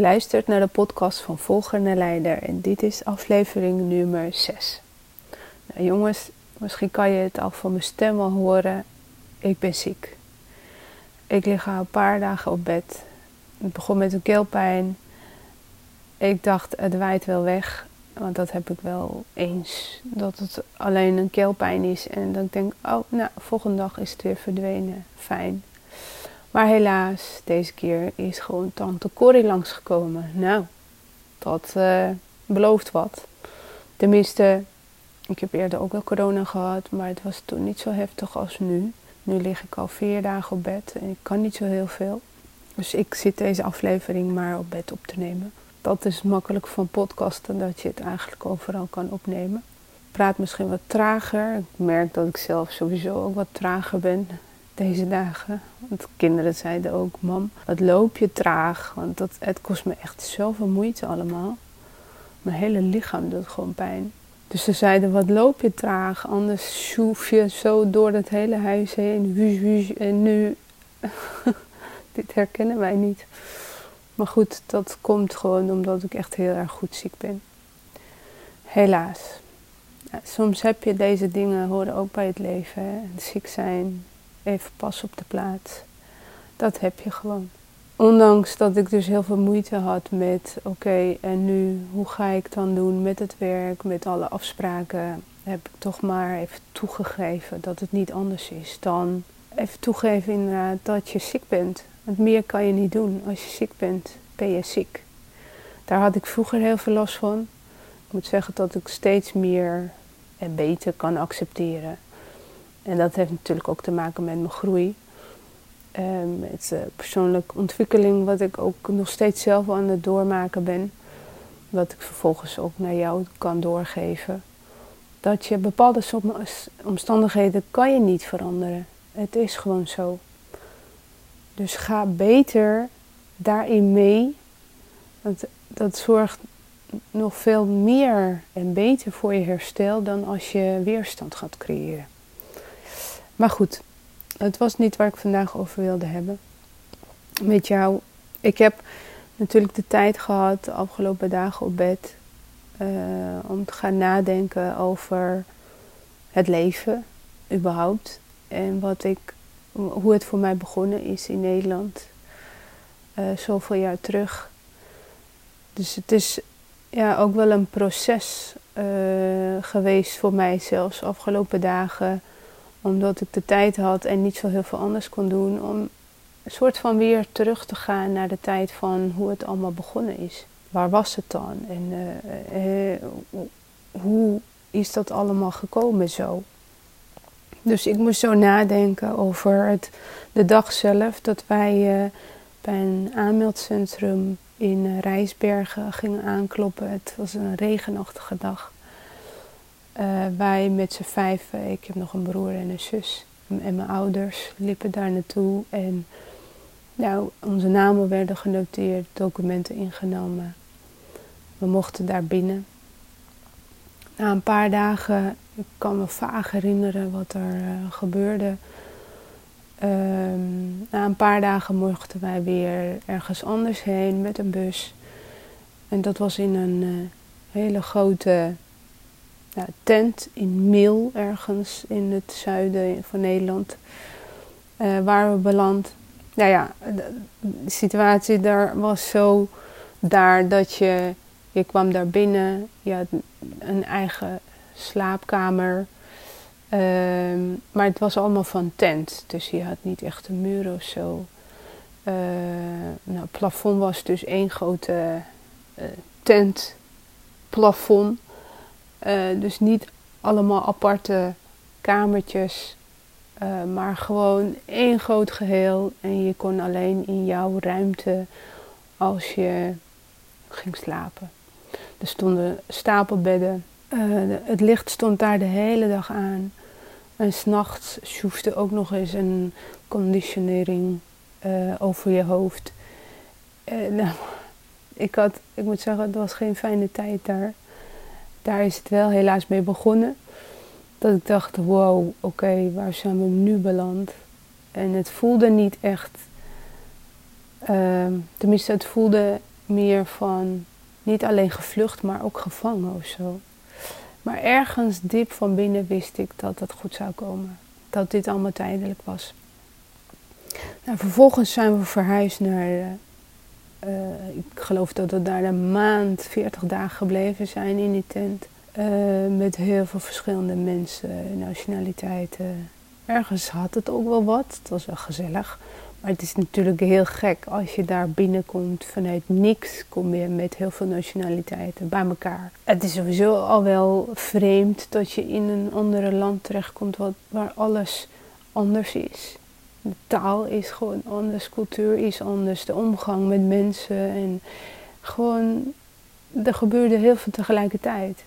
Luistert naar de podcast van Volger naar Leider en dit is aflevering nummer 6. Nou, jongens, misschien kan je het al van mijn stem al horen. Ik ben ziek. Ik lig al een paar dagen op bed. Het begon met een keelpijn. Ik dacht, het waait wel weg. Want dat heb ik wel eens. Dat het alleen een keelpijn is. En dan denk oh, nou, volgende dag is het weer verdwenen. Fijn. Maar helaas, deze keer is gewoon tante Corrie langsgekomen. Nou, dat uh, belooft wat. Tenminste, ik heb eerder ook wel corona gehad, maar het was toen niet zo heftig als nu. Nu lig ik al vier dagen op bed en ik kan niet zo heel veel. Dus ik zit deze aflevering maar op bed op te nemen. Dat is makkelijk van podcasten, dat je het eigenlijk overal kan opnemen. Ik praat misschien wat trager. Ik merk dat ik zelf sowieso ook wat trager ben deze dagen. Want kinderen zeiden ook, mam, wat loop je traag? Want dat, het kost me echt zoveel moeite allemaal. Mijn hele lichaam doet gewoon pijn. Dus ze zeiden, wat loop je traag? Anders schroef je zo door het hele huis heen. Wuus, wuus, en nu... Dit herkennen wij niet. Maar goed, dat komt gewoon omdat ik echt heel erg goed ziek ben. Helaas. Soms heb je deze dingen, horen ook bij het leven. Hè? Ziek zijn, even pas op de plaats. Dat heb je gewoon. Ondanks dat ik dus heel veel moeite had met, oké, en nu, hoe ga ik dan doen met het werk, met alle afspraken, heb ik toch maar even toegegeven dat het niet anders is dan even toegeven inderdaad dat je ziek bent. Want meer kan je niet doen. Als je ziek bent, ben je ziek. Daar had ik vroeger heel veel last van. Ik moet zeggen dat ik steeds meer en beter kan accepteren. En dat heeft natuurlijk ook te maken met mijn groei. Met uh, persoonlijke ontwikkeling, wat ik ook nog steeds zelf aan het doormaken ben. Wat ik vervolgens ook naar jou kan doorgeven. Dat je bepaalde omstandigheden kan je niet veranderen. Het is gewoon zo. Dus ga beter daarin mee. Want dat zorgt nog veel meer en beter voor je herstel dan als je weerstand gaat creëren. Maar goed, het was niet waar ik vandaag over wilde hebben. Met jou. Ik heb natuurlijk de tijd gehad de afgelopen dagen op bed. Uh, om te gaan nadenken over het leven überhaupt. En wat ik, hoe het voor mij begonnen is in Nederland. Uh, zoveel jaar terug. Dus het is ja, ook wel een proces uh, geweest voor mij zelfs afgelopen dagen omdat ik de tijd had en niet zo heel veel anders kon doen. Om een soort van weer terug te gaan naar de tijd van hoe het allemaal begonnen is. Waar was het dan? En uh, uh, hoe is dat allemaal gekomen zo? Dus ik moest zo nadenken over het, de dag zelf dat wij bij een aanmeldcentrum in Rijsbergen gingen aankloppen. Het was een regenachtige dag. Uh, wij met z'n vijven, ik heb nog een broer en een zus en mijn ouders liepen daar naartoe. En nou, onze namen werden genoteerd, documenten ingenomen. We mochten daar binnen. Na een paar dagen, ik kan me vaag herinneren wat er uh, gebeurde. Um, na een paar dagen mochten wij weer ergens anders heen met een bus. En dat was in een uh, hele grote tent in Mil, ergens in het zuiden van Nederland, uh, waar we beland. Nou ja, de, situatie daar was zo daar dat je, je kwam daar binnen, je had een eigen slaapkamer. Ehm, maar het was allemaal van tent, dus je had niet echt een muur of zo. Uh, nou, het plafond was dus één grote uh, tent plafond. Uh, dus niet allemaal aparte kamertjes, uh, maar gewoon één groot geheel. En je kon alleen in jouw ruimte als je ging slapen. Er stonden stapelbedden. Uh, het licht stond daar de hele dag aan. En s'nachts schroefde ook nog eens een conditionering over je hoofd. Nou, ik, had, ik moet zeggen, het was geen fijne tijd daar. Daar is het wel helaas mee begonnen. Dat ik dacht, wow, oké, waar zijn we nu beland? En het voelde niet echt, uh, tenminste het voelde meer van niet alleen gevlucht, maar ook gevangen of zo. Maar ergens diep van binnen wist ik dat het goed zou komen. Dat dit allemaal tijdelijk was. Nou, vervolgens zijn we verhuisd naar, uh, ik geloof dat we daar een maand, 40 dagen gebleven zijn in die tent. Uh, met heel veel verschillende mensen, nationaliteiten. Ergens had het ook wel wat, het was wel gezellig. Maar het is natuurlijk heel gek als je daar binnenkomt vanuit niks. Kom je met heel veel nationaliteiten bij elkaar. Het is sowieso al wel vreemd dat je in een andere land terechtkomt waar alles anders is. De taal is gewoon anders, cultuur is anders, de omgang met mensen en gewoon, er gebeurde heel veel tegelijkertijd.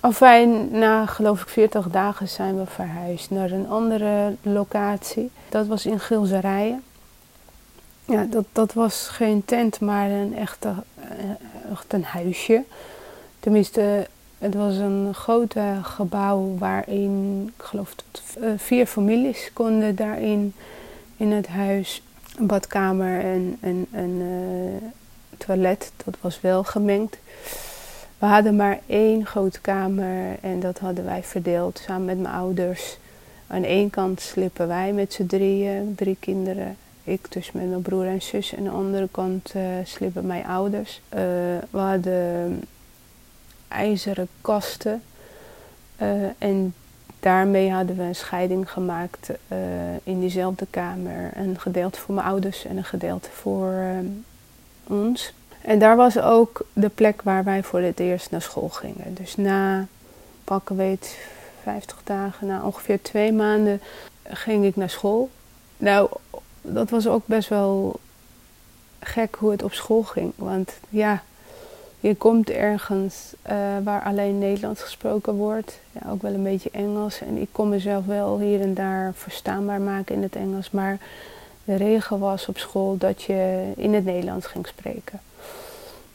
Afijn, na geloof ik 40 dagen zijn we verhuisd naar een andere locatie. Dat was in Gilserijen. Ja, dat, dat was geen tent, maar een echte, eh, echt een huisje. Tenminste, het was een groot gebouw waarin, ik geloof, tot eh, vier families konden daarin in het huis. Een badkamer en een, een uh, toilet, dat was wel gemengd. We hadden maar één grote kamer en dat hadden wij verdeeld samen met mijn ouders. Aan één kant slippen wij met z'n drieën, drie kinderen. Ik dus met mijn broer en zus. En aan de andere kant uh, slippen mijn ouders. Uh, we hadden ijzeren kasten. Uh, en daarmee hadden we een scheiding gemaakt in diezelfde kamer. Een gedeelte voor mijn ouders en een gedeelte voor ons. En daar was ook de plek waar wij voor het eerst naar school gingen. Dus na, pakken weet, 50 dagen, na ongeveer twee maanden ging ik naar school. Nou, dat was ook best wel gek hoe het op school ging. Want ja, je komt ergens uh, waar alleen Nederlands gesproken wordt. Ja, ook wel een beetje Engels. En ik kon mezelf wel hier en daar verstaanbaar maken in het Engels. Maar de regel was op school dat je in het Nederlands ging spreken.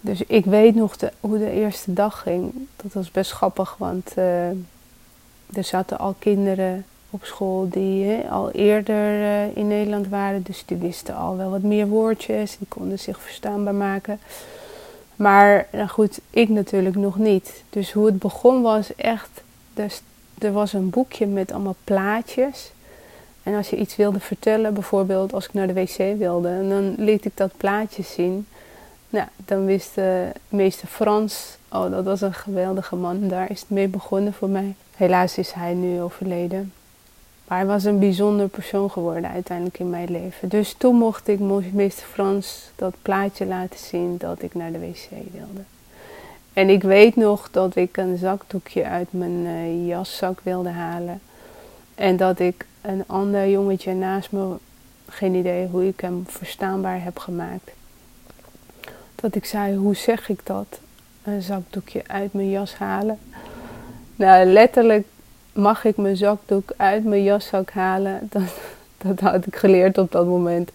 Dus ik weet nog hoe de eerste dag ging. Dat was best grappig, want uh, er zaten al kinderen op school die al eerder uh, in Nederland waren. Dus die wisten al wel wat meer woordjes. Die konden zich verstaanbaar maken. Maar nou goed, ik natuurlijk nog niet. Dus hoe het begon was echt... Dus, er was een boekje met allemaal plaatjes. En als je iets wilde vertellen, bijvoorbeeld als ik naar de wc wilde... dan liet ik dat plaatje zien... Nou, dan wist de meester Frans, oh dat was een geweldige man, daar is het mee begonnen voor mij. Helaas is hij nu overleden. Maar hij was een bijzonder persoon geworden uiteindelijk in mijn leven. Dus toen mocht ik meester Frans dat plaatje laten zien dat ik naar de wc wilde. En ik weet nog dat ik een zakdoekje uit mijn uh, jaszak wilde halen. En dat ik een ander jongetje naast me, geen idee hoe ik hem verstaanbaar heb gemaakt dat ik zei, hoe zeg ik dat? Een zakdoekje uit mijn jas halen. Nou, letterlijk mag ik mijn zakdoek uit mijn jaszak halen. Dat, dat had ik geleerd op dat moment.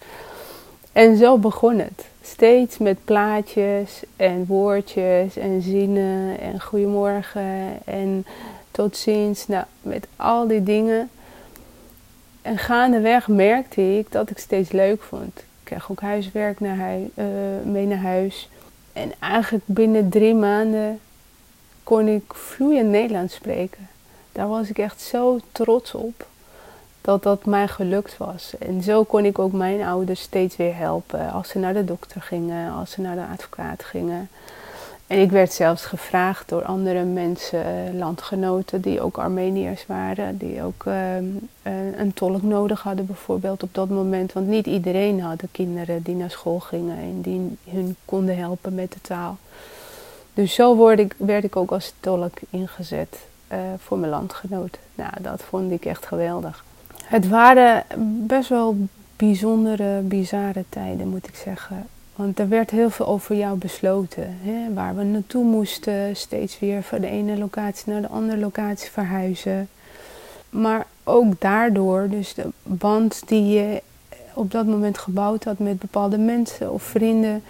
En zo begon het. Steeds met plaatjes en woordjes en zinnen en goedemorgen en tot ziens. Nou, met al die dingen. En gaandeweg merkte ik dat ik steeds leuk vond kreeg ook huiswerk naar uh, mee naar huis. En eigenlijk binnen drie maanden kon ik vloeiend Nederlands spreken. Daar was ik echt zo trots op dat dat mij gelukt was. En zo kon ik ook mijn ouders steeds weer helpen als ze naar de dokter gingen, als ze naar de advocaat gingen. En ik werd zelfs gevraagd door andere mensen, landgenoten die ook Armeniërs waren, die ook ehm, eh, een tolk nodig hadden bijvoorbeeld op dat moment. Want niet iedereen had kinderen die naar school gingen en die hun konden helpen met de taal. Dus zo word ik, werd ik ook als tolk ingezet uh, voor mijn landgenoten. Nou, dat vond ik echt geweldig. Het waren best wel bijzondere, bizarre tijden, moet ik zeggen. Want er werd heel veel over jou besloten. Hè? Waar we naartoe moesten, steeds weer van de ene locatie naar de andere locatie verhuizen. Maar ook daardoor, dus de band die je op dat moment gebouwd had met bepaalde mensen of vrienden,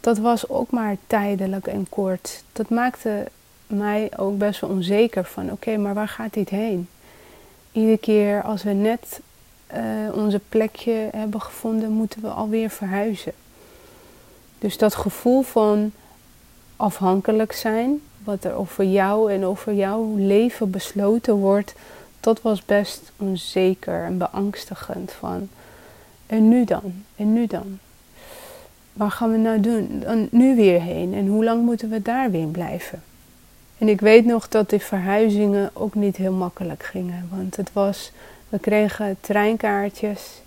dat was ook maar tijdelijk en kort. Dat maakte mij ook best wel onzeker van oké, maar waar gaat dit heen? Iedere keer als we net uh, onze plekje hebben gevonden, moeten we alweer verhuizen. Dus dat gevoel van afhankelijk zijn, wat er over jou en over jouw leven besloten wordt, dat was best onzeker en beangstigend. Van, en nu dan? En nu dan? Waar gaan we nou doen? Dan nu weer heen? En hoe lang moeten we daar weer blijven? En ik weet nog dat die verhuizingen ook niet heel makkelijk gingen. Want het was, we kregen treinkaartjes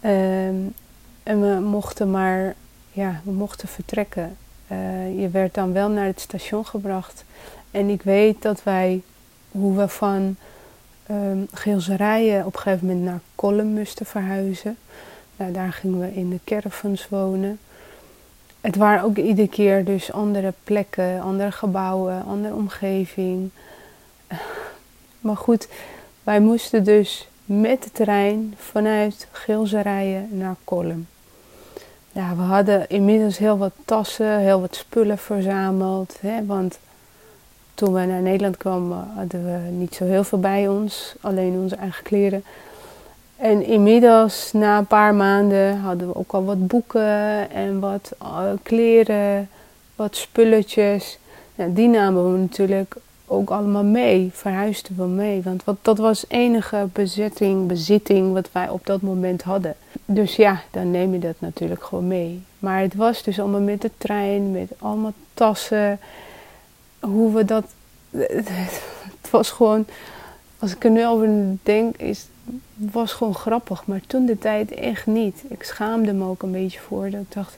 ehm, en we mochten maar, ja, we mochten vertrekken. Uh, je werd dan wel naar het station gebracht. En ik weet dat wij, hoe we van um, Geelserijen op een gegeven moment naar Kolm moesten verhuizen. Nou, daar gingen we in de caravans wonen het waren ook iedere keer dus andere plekken, andere gebouwen, andere omgeving. Maar goed, wij moesten dus met de trein vanuit Gilserijen naar Kolm. Ja, we hadden inmiddels heel wat tassen, heel wat spullen verzameld. Hè, want toen we naar Nederland kwamen hadden we niet zo heel veel bij ons, alleen onze eigen kleren. En inmiddels, na een paar maanden, hadden we ook al wat boeken en wat uh, kleren, wat spulletjes. die namen we natuurlijk ook allemaal mee, verhuisden we mee. Want dat was enige bezetting, bezitting wat wij op dat moment hadden. Dus ja, dan neem je dat natuurlijk gewoon mee. Maar het was dus allemaal met de trein, met allemaal tassen. Hoe we dat. Het was gewoon. Als ik er nu over denk, is was gewoon grappig, maar toen de tijd echt niet. Ik schaamde me ook een beetje voor. Dat ik dacht,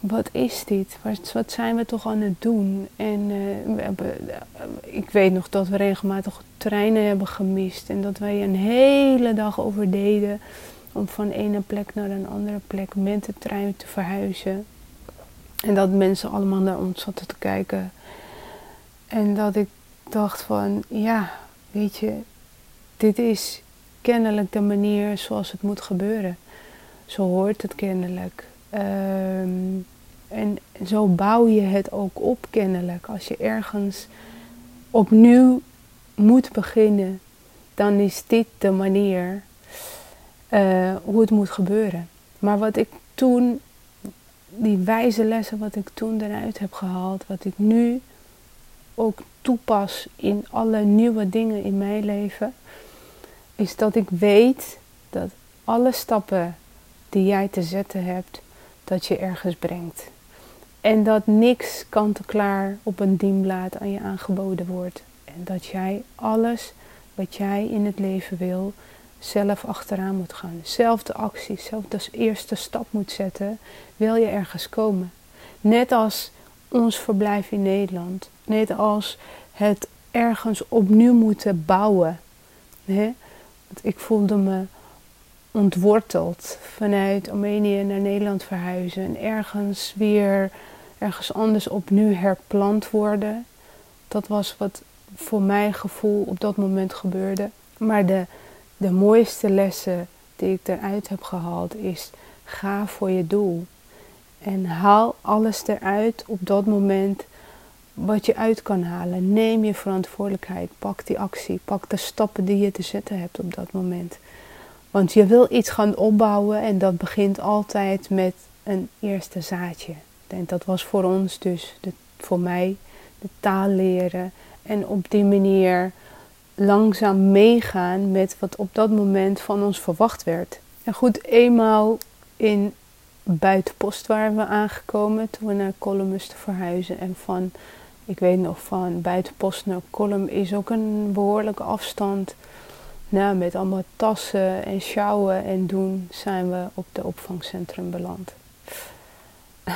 wat is dit? Wat, zijn we toch aan het doen? En uh, we hebben, eh, ik weet nog dat we regelmatig treinen hebben gemist. En dat wij een hele dag over deden om van ene plek naar een andere plek met de trein te verhuizen. En dat mensen allemaal naar ons zaten te kijken. En dat ik dacht van, ja, weet je, dit is kennelijk de manier zoals het moet gebeuren. Zo hoort het kennelijk. Ehm, en zo bouw je het ook op kennelijk. Als je ergens opnieuw moet beginnen, dan is dit de manier uh, hoe het moet gebeuren. Maar wat ik toen, die wijze lessen wat ik toen eruit heb gehaald, wat ik nu ook toepas in alle nieuwe dingen in mijn leven, is dat ik weet dat alle stappen die jij te zetten hebt, dat je ergens brengt. En dat niks kant-en-klaar op een dienblad aan je aangeboden wordt. En dat jij alles wat jij in het leven wil, zelf achteraan moet gaan. Zelf de actie, zelf de eerste stap moet zetten, wil je ergens komen. Net als ons verblijf in Nederland. Net als het ergens opnieuw moeten bouwen. Hè? Ik voelde me ontworteld vanuit Armenië naar Nederland verhuizen en ergens weer ergens anders opnieuw herplant worden. Dat was wat voor mijn gevoel op dat moment gebeurde. Maar de, de mooiste lessen die ik eruit heb gehaald is: ga voor je doel. En haal alles eruit op dat moment wat je uit kan halen. Neem je verantwoordelijkheid. Pak die actie. Pak de stappen die je te zetten hebt op dat moment. Want je wil iets gaan opbouwen en dat begint altijd met een eerste zaadje. En dat was voor ons dus, de, voor mij, de taal leren. En op die manier langzaam meegaan met wat op dat moment van ons verwacht werd. En goed, eenmaal in buitenpost waren we aangekomen toen we naar Columbus te verhuizen. En van ik weet nog van buitenpost naar Kolm is ook een behoorlijke afstand. Nou, met allemaal tassen en sjouwen en doen zijn we op de opvangcentrum beland.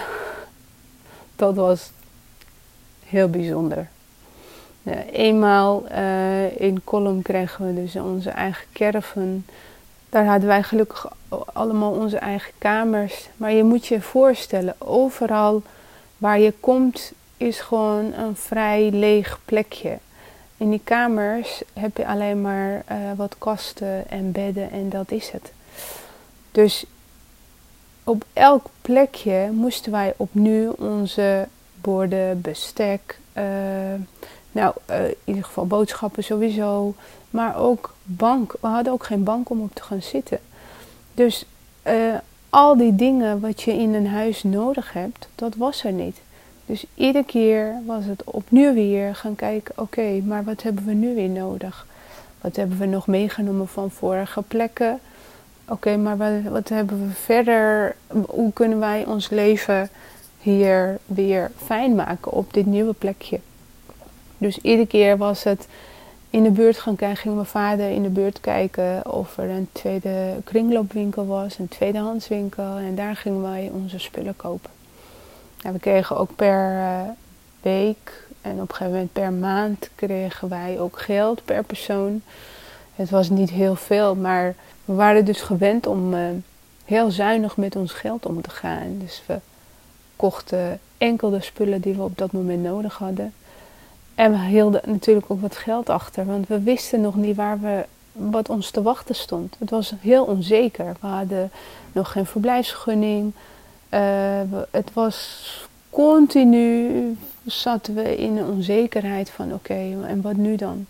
Dat was heel bijzonder. eenmaal uh, in Kolm kregen we dus onze eigen caravan. Daar hadden wij gelukkig allemaal onze eigen kamers. Maar je moet je voorstellen, overal waar je komt is gewoon een vrij leeg plekje. In die kamers heb je alleen maar uh, wat kasten en bedden en dat is het. Dus op elk plekje moesten wij opnieuw onze borden, bestek, uh, nou uh, in ieder geval boodschappen sowieso, maar ook bank. We hadden ook geen bank om op te gaan zitten. Dus al die dingen wat je in een huis nodig hebt, dat was er niet. Dus iedere keer was het opnieuw weer gaan kijken: oké, maar wat hebben we nu weer nodig? Wat hebben we nog meegenomen van vorige plekken? Oké, maar wat, wat, hebben we verder? Hoe kunnen wij ons leven hier weer fijn maken op dit nieuwe plekje? Dus iedere keer was het in de buurt gaan kijken, ging mijn vader in de buurt kijken of er een tweede kringloopwinkel was, een tweedehandswinkel. En daar gingen wij onze spullen kopen. We kregen ook per uh, week en op een gegeven moment per maand kregen wij ook geld per persoon. Het was niet heel veel, maar we waren dus gewend om uh, heel zuinig met ons geld om te gaan. Dus we kochten enkel de spullen die we op dat moment nodig hadden. En we hielden natuurlijk ook wat geld achter, want we wisten nog niet waar we, wat ons te wachten stond. Het was heel onzeker. We hadden nog geen verblijfsgunning. Uh, het was continu zaten we in een onzekerheid van oké, en wat nu dan?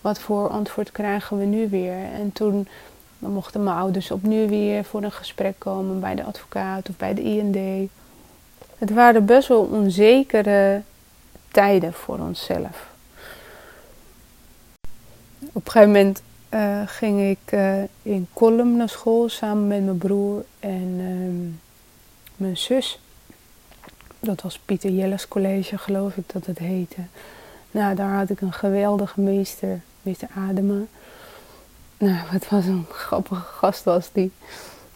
Wat voor antwoord krijgen we nu weer? En toen mochten mijn ouders opnieuw weer voor een gesprek komen bij de advocaat of bij de IND. Het waren best wel onzekere tijden voor onszelf. Op een gegeven moment uh, ging ik uh, in Kolm naar school samen met mijn broer en uh, mijn zus. Dat was Pieter Jelles College, geloof ik dat het heette. Nou, daar had ik een geweldige meester, meester Adema. Nou, wat was een grappige gast was die.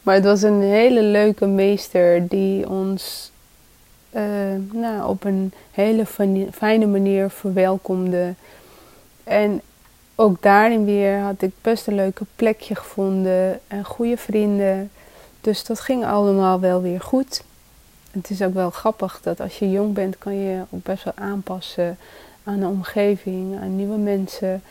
Maar het was een hele leuke meester die ons uh, nou, op een hele fijne manier verwelkomde. En ook daarin weer had ik best een leuke plekje gevonden en goede vrienden. Dus dat ging allemaal wel weer goed. Het is ook wel grappig dat als je jong bent, kan je ook best wel aanpassen aan de omgeving, aan nieuwe mensen.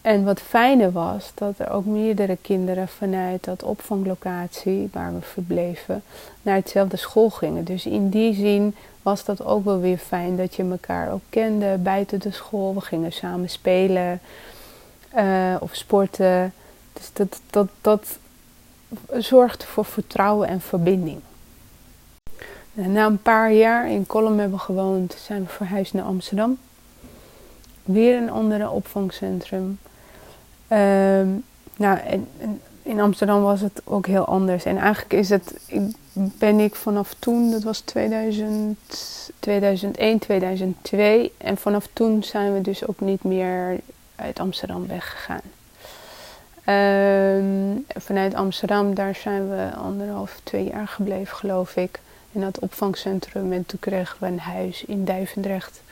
En wat fijner was, dat er ook meerdere kinderen vanuit dat opvanglocatie waar we verbleven, naar hetzelfde school gingen. Dus in die zin was dat ook wel weer fijn dat je elkaar ook kende buiten de school. We gingen samen spelen uh, of sporten. Dus dat, dat, dat zorgde voor vertrouwen en verbinding. En na een paar jaar in Kolm hebben gewoond, zijn we verhuisd naar Amsterdam. Weer een andere opvangcentrum. Um, nou, in Amsterdam was het ook heel anders. En eigenlijk is het, ben ik vanaf toen, dat was 2000, 2001, 2002. En vanaf toen zijn we dus ook niet meer uit Amsterdam weggegaan. Um, vanuit Amsterdam, daar zijn we anderhalf, twee jaar gebleven, geloof ik. In dat opvangcentrum. En toen kregen we een huis in Duivendrecht.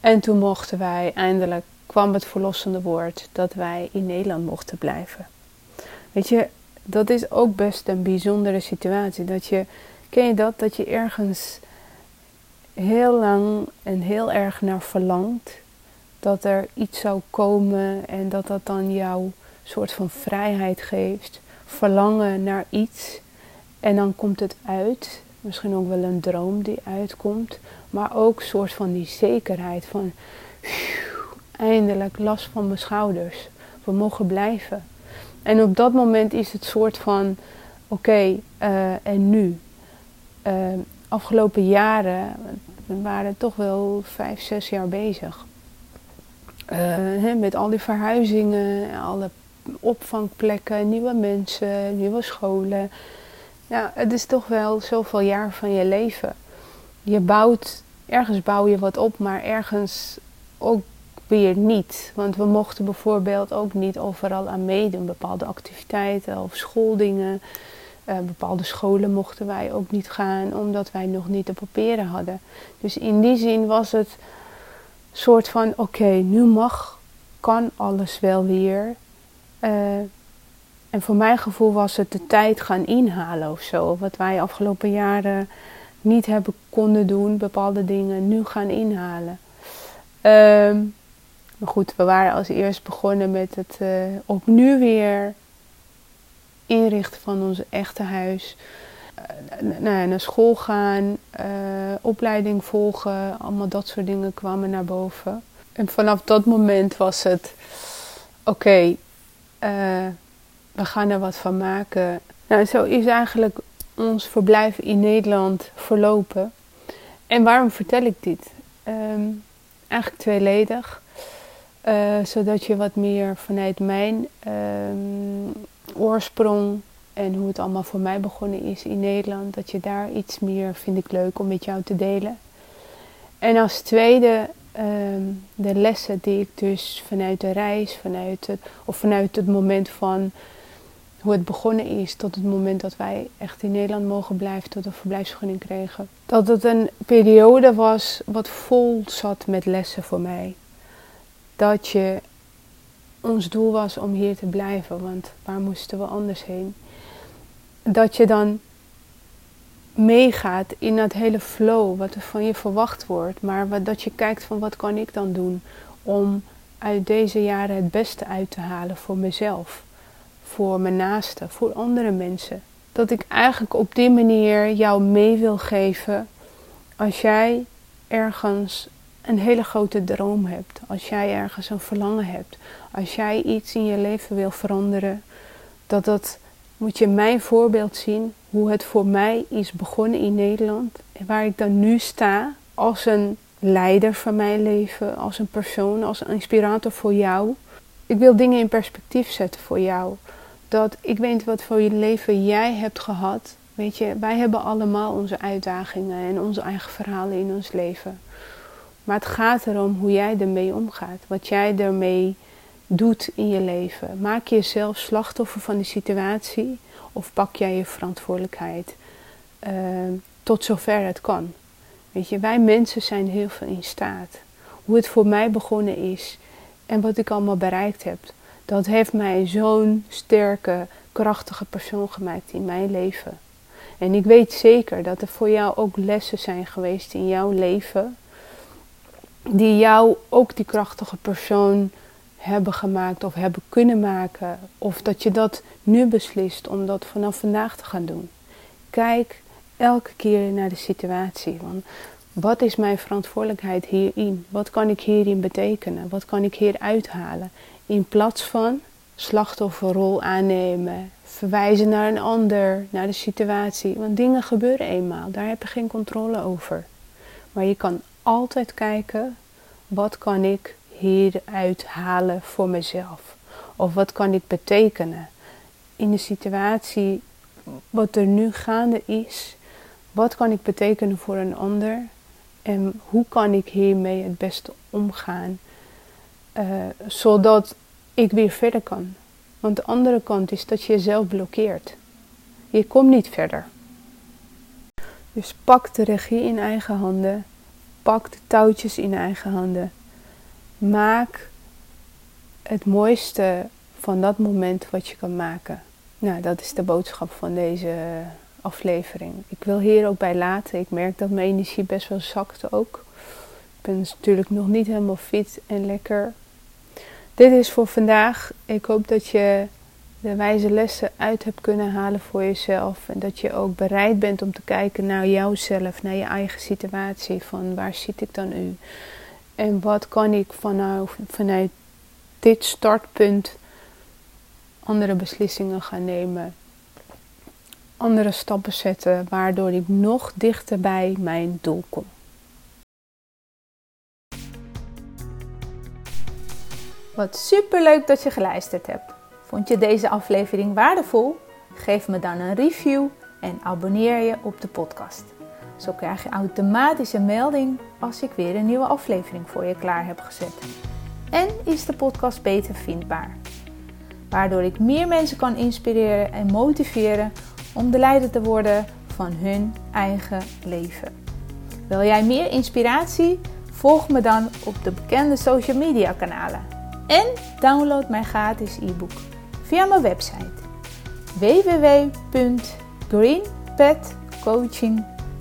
En toen mochten wij eindelijk kwam het verlossende woord dat wij in Nederland mochten blijven. Weet je, dat is ook best een bijzondere situatie. Dat je, ken je dat? Dat je ergens heel lang en heel erg naar verlangt. Dat er iets zou komen en dat dat dan jouw soort van vrijheid geeft. Verlangen naar iets. En dan komt het uit. Misschien ook wel een droom die uitkomt. Maar ook soort van die zekerheid van eindelijk last van mijn schouders. We mogen blijven. En op dat moment is het soort van: oké, eh, en nu? Uh, afgelopen jaren, we waren toch wel vijf, zes jaar bezig. Hè, met al die verhuizingen, alle opvangplekken, nieuwe mensen, nieuwe scholen. Ja, het is toch wel zoveel jaar van je leven. Je bouwt, ergens bouw je wat op, maar ergens ook weer niet. Want we mochten bijvoorbeeld ook niet overal aan meedoen. Bepaalde activiteiten of schooldingen. Uh, bepaalde scholen mochten wij ook niet gaan, omdat wij nog niet de papieren hadden. Dus in die zin was het soort van: oké, nu mag, kan alles wel weer. Uh, En voor mijn gevoel was het de tijd gaan inhalen of zo. Wat wij afgelopen jaren niet hebben konden doen, bepaalde dingen nu gaan inhalen. Ehm, maar goed, we waren als eerst begonnen met het uh, opnieuw weer inrichten van ons echte huis. Uh, nou, naar school gaan, opleiding volgen, allemaal dat soort dingen kwamen naar boven. En vanaf dat moment was het: oké, we gaan er wat van maken. Nou, zo is eigenlijk ons verblijf in Nederland verlopen. En waarom vertel ik dit? Um, eigenlijk tweeledig. Uh, zodat je wat meer vanuit mijn um, oorsprong en hoe het allemaal voor mij begonnen is in Nederland, dat je daar iets meer vind ik leuk om met jou te delen. En als tweede um, de lessen die ik dus vanuit de reis, vanuit het, of vanuit het moment van hoe het begonnen is tot het moment dat wij echt in Nederland mogen blijven, tot een verblijfsvergunning kregen. Dat het een periode was wat vol zat met lessen voor mij. Dat je ons doel was om hier te blijven, want waar moesten we anders heen? Dat je dan meegaat in dat hele flow wat er van je verwacht wordt, maar wat, dat je kijkt van wat kan ik dan doen om uit deze jaren het beste uit te halen voor mezelf voor mijn naasten, voor andere mensen. Dat ik eigenlijk op die manier jou mee wil geven als jij ergens een hele grote droom hebt, als jij ergens een verlangen hebt, als jij iets in je leven wil veranderen, dat dat moet je mijn voorbeeld zien hoe het voor mij is begonnen in Nederland en waar ik dan nu sta als een leider van mijn leven, als een persoon, als een inspirator voor jou. Ik wil dingen in perspectief zetten voor jou dat ik weet wat voor je leven jij hebt gehad. Weet je, wij hebben allemaal onze uitdagingen en onze eigen verhalen in ons leven. Maar het gaat erom hoe jij ermee omgaat. Wat jij ermee doet in je leven. Maak je jezelf slachtoffer van die situatie of pak jij je verantwoordelijkheid uh, tot zover het kan. Weet je, wij mensen zijn heel veel in staat. Hoe het voor mij begonnen is en wat ik allemaal bereikt heb dat heeft mij zo'n sterke, krachtige persoon gemaakt in mijn leven. En ik weet zeker dat er voor jou ook lessen zijn geweest in jouw leven, die jou ook die krachtige persoon hebben gemaakt of hebben kunnen maken. Of dat je dat nu beslist om dat vanaf vandaag te gaan doen. Kijk elke keer naar de situatie. Want wat is mijn verantwoordelijkheid hierin? Wat kan ik hierin betekenen? Wat kan ik hier uithalen? In plaats van slachtofferrol aannemen, verwijzen naar een ander, naar de situatie. Want dingen gebeuren eenmaal, daar heb je geen controle over. Maar je kan altijd kijken, wat kan ik hieruit halen voor mezelf? Of wat kan ik betekenen in de situatie wat er nu gaande is? Wat kan ik betekenen voor een ander? En hoe kan ik hiermee het beste omgaan? Uh, zodat ik weer verder kan. Want de andere kant is dat je jezelf blokkeert. Je komt niet verder. Dus pak de regie in eigen handen. Pak de touwtjes in eigen handen. Maak het mooiste van dat moment wat je kan maken. Nou, dat is de boodschap van deze aflevering. Ik wil hier ook bij laten. Ik merk dat mijn energie best wel zakt ook. Ik ben natuurlijk nog niet helemaal fit en lekker. Dit is voor vandaag. Ik hoop dat je de wijze lessen uit hebt kunnen halen voor jezelf. En dat je ook bereid bent om te kijken naar jouzelf, naar je eigen situatie. Van waar zit ik dan nu? En wat kan ik vanuit, vanuit dit startpunt andere beslissingen gaan nemen? Andere stappen zetten, waardoor ik nog dichter bij mijn doel kom. Wat super leuk dat je geluisterd hebt. Vond je deze aflevering waardevol? Geef me dan een review en abonneer je op de podcast. Zo krijg je automatisch een melding als ik weer een nieuwe aflevering voor je klaar heb gezet. En is de podcast beter vindbaar. Waardoor ik meer mensen kan inspireren en motiveren om de leider te worden van hun eigen leven. Wil jij meer inspiratie? Volg me dan op de bekende social media kanalen en download mijn gratis e-book via mijn website www.greenpetcoaching.nl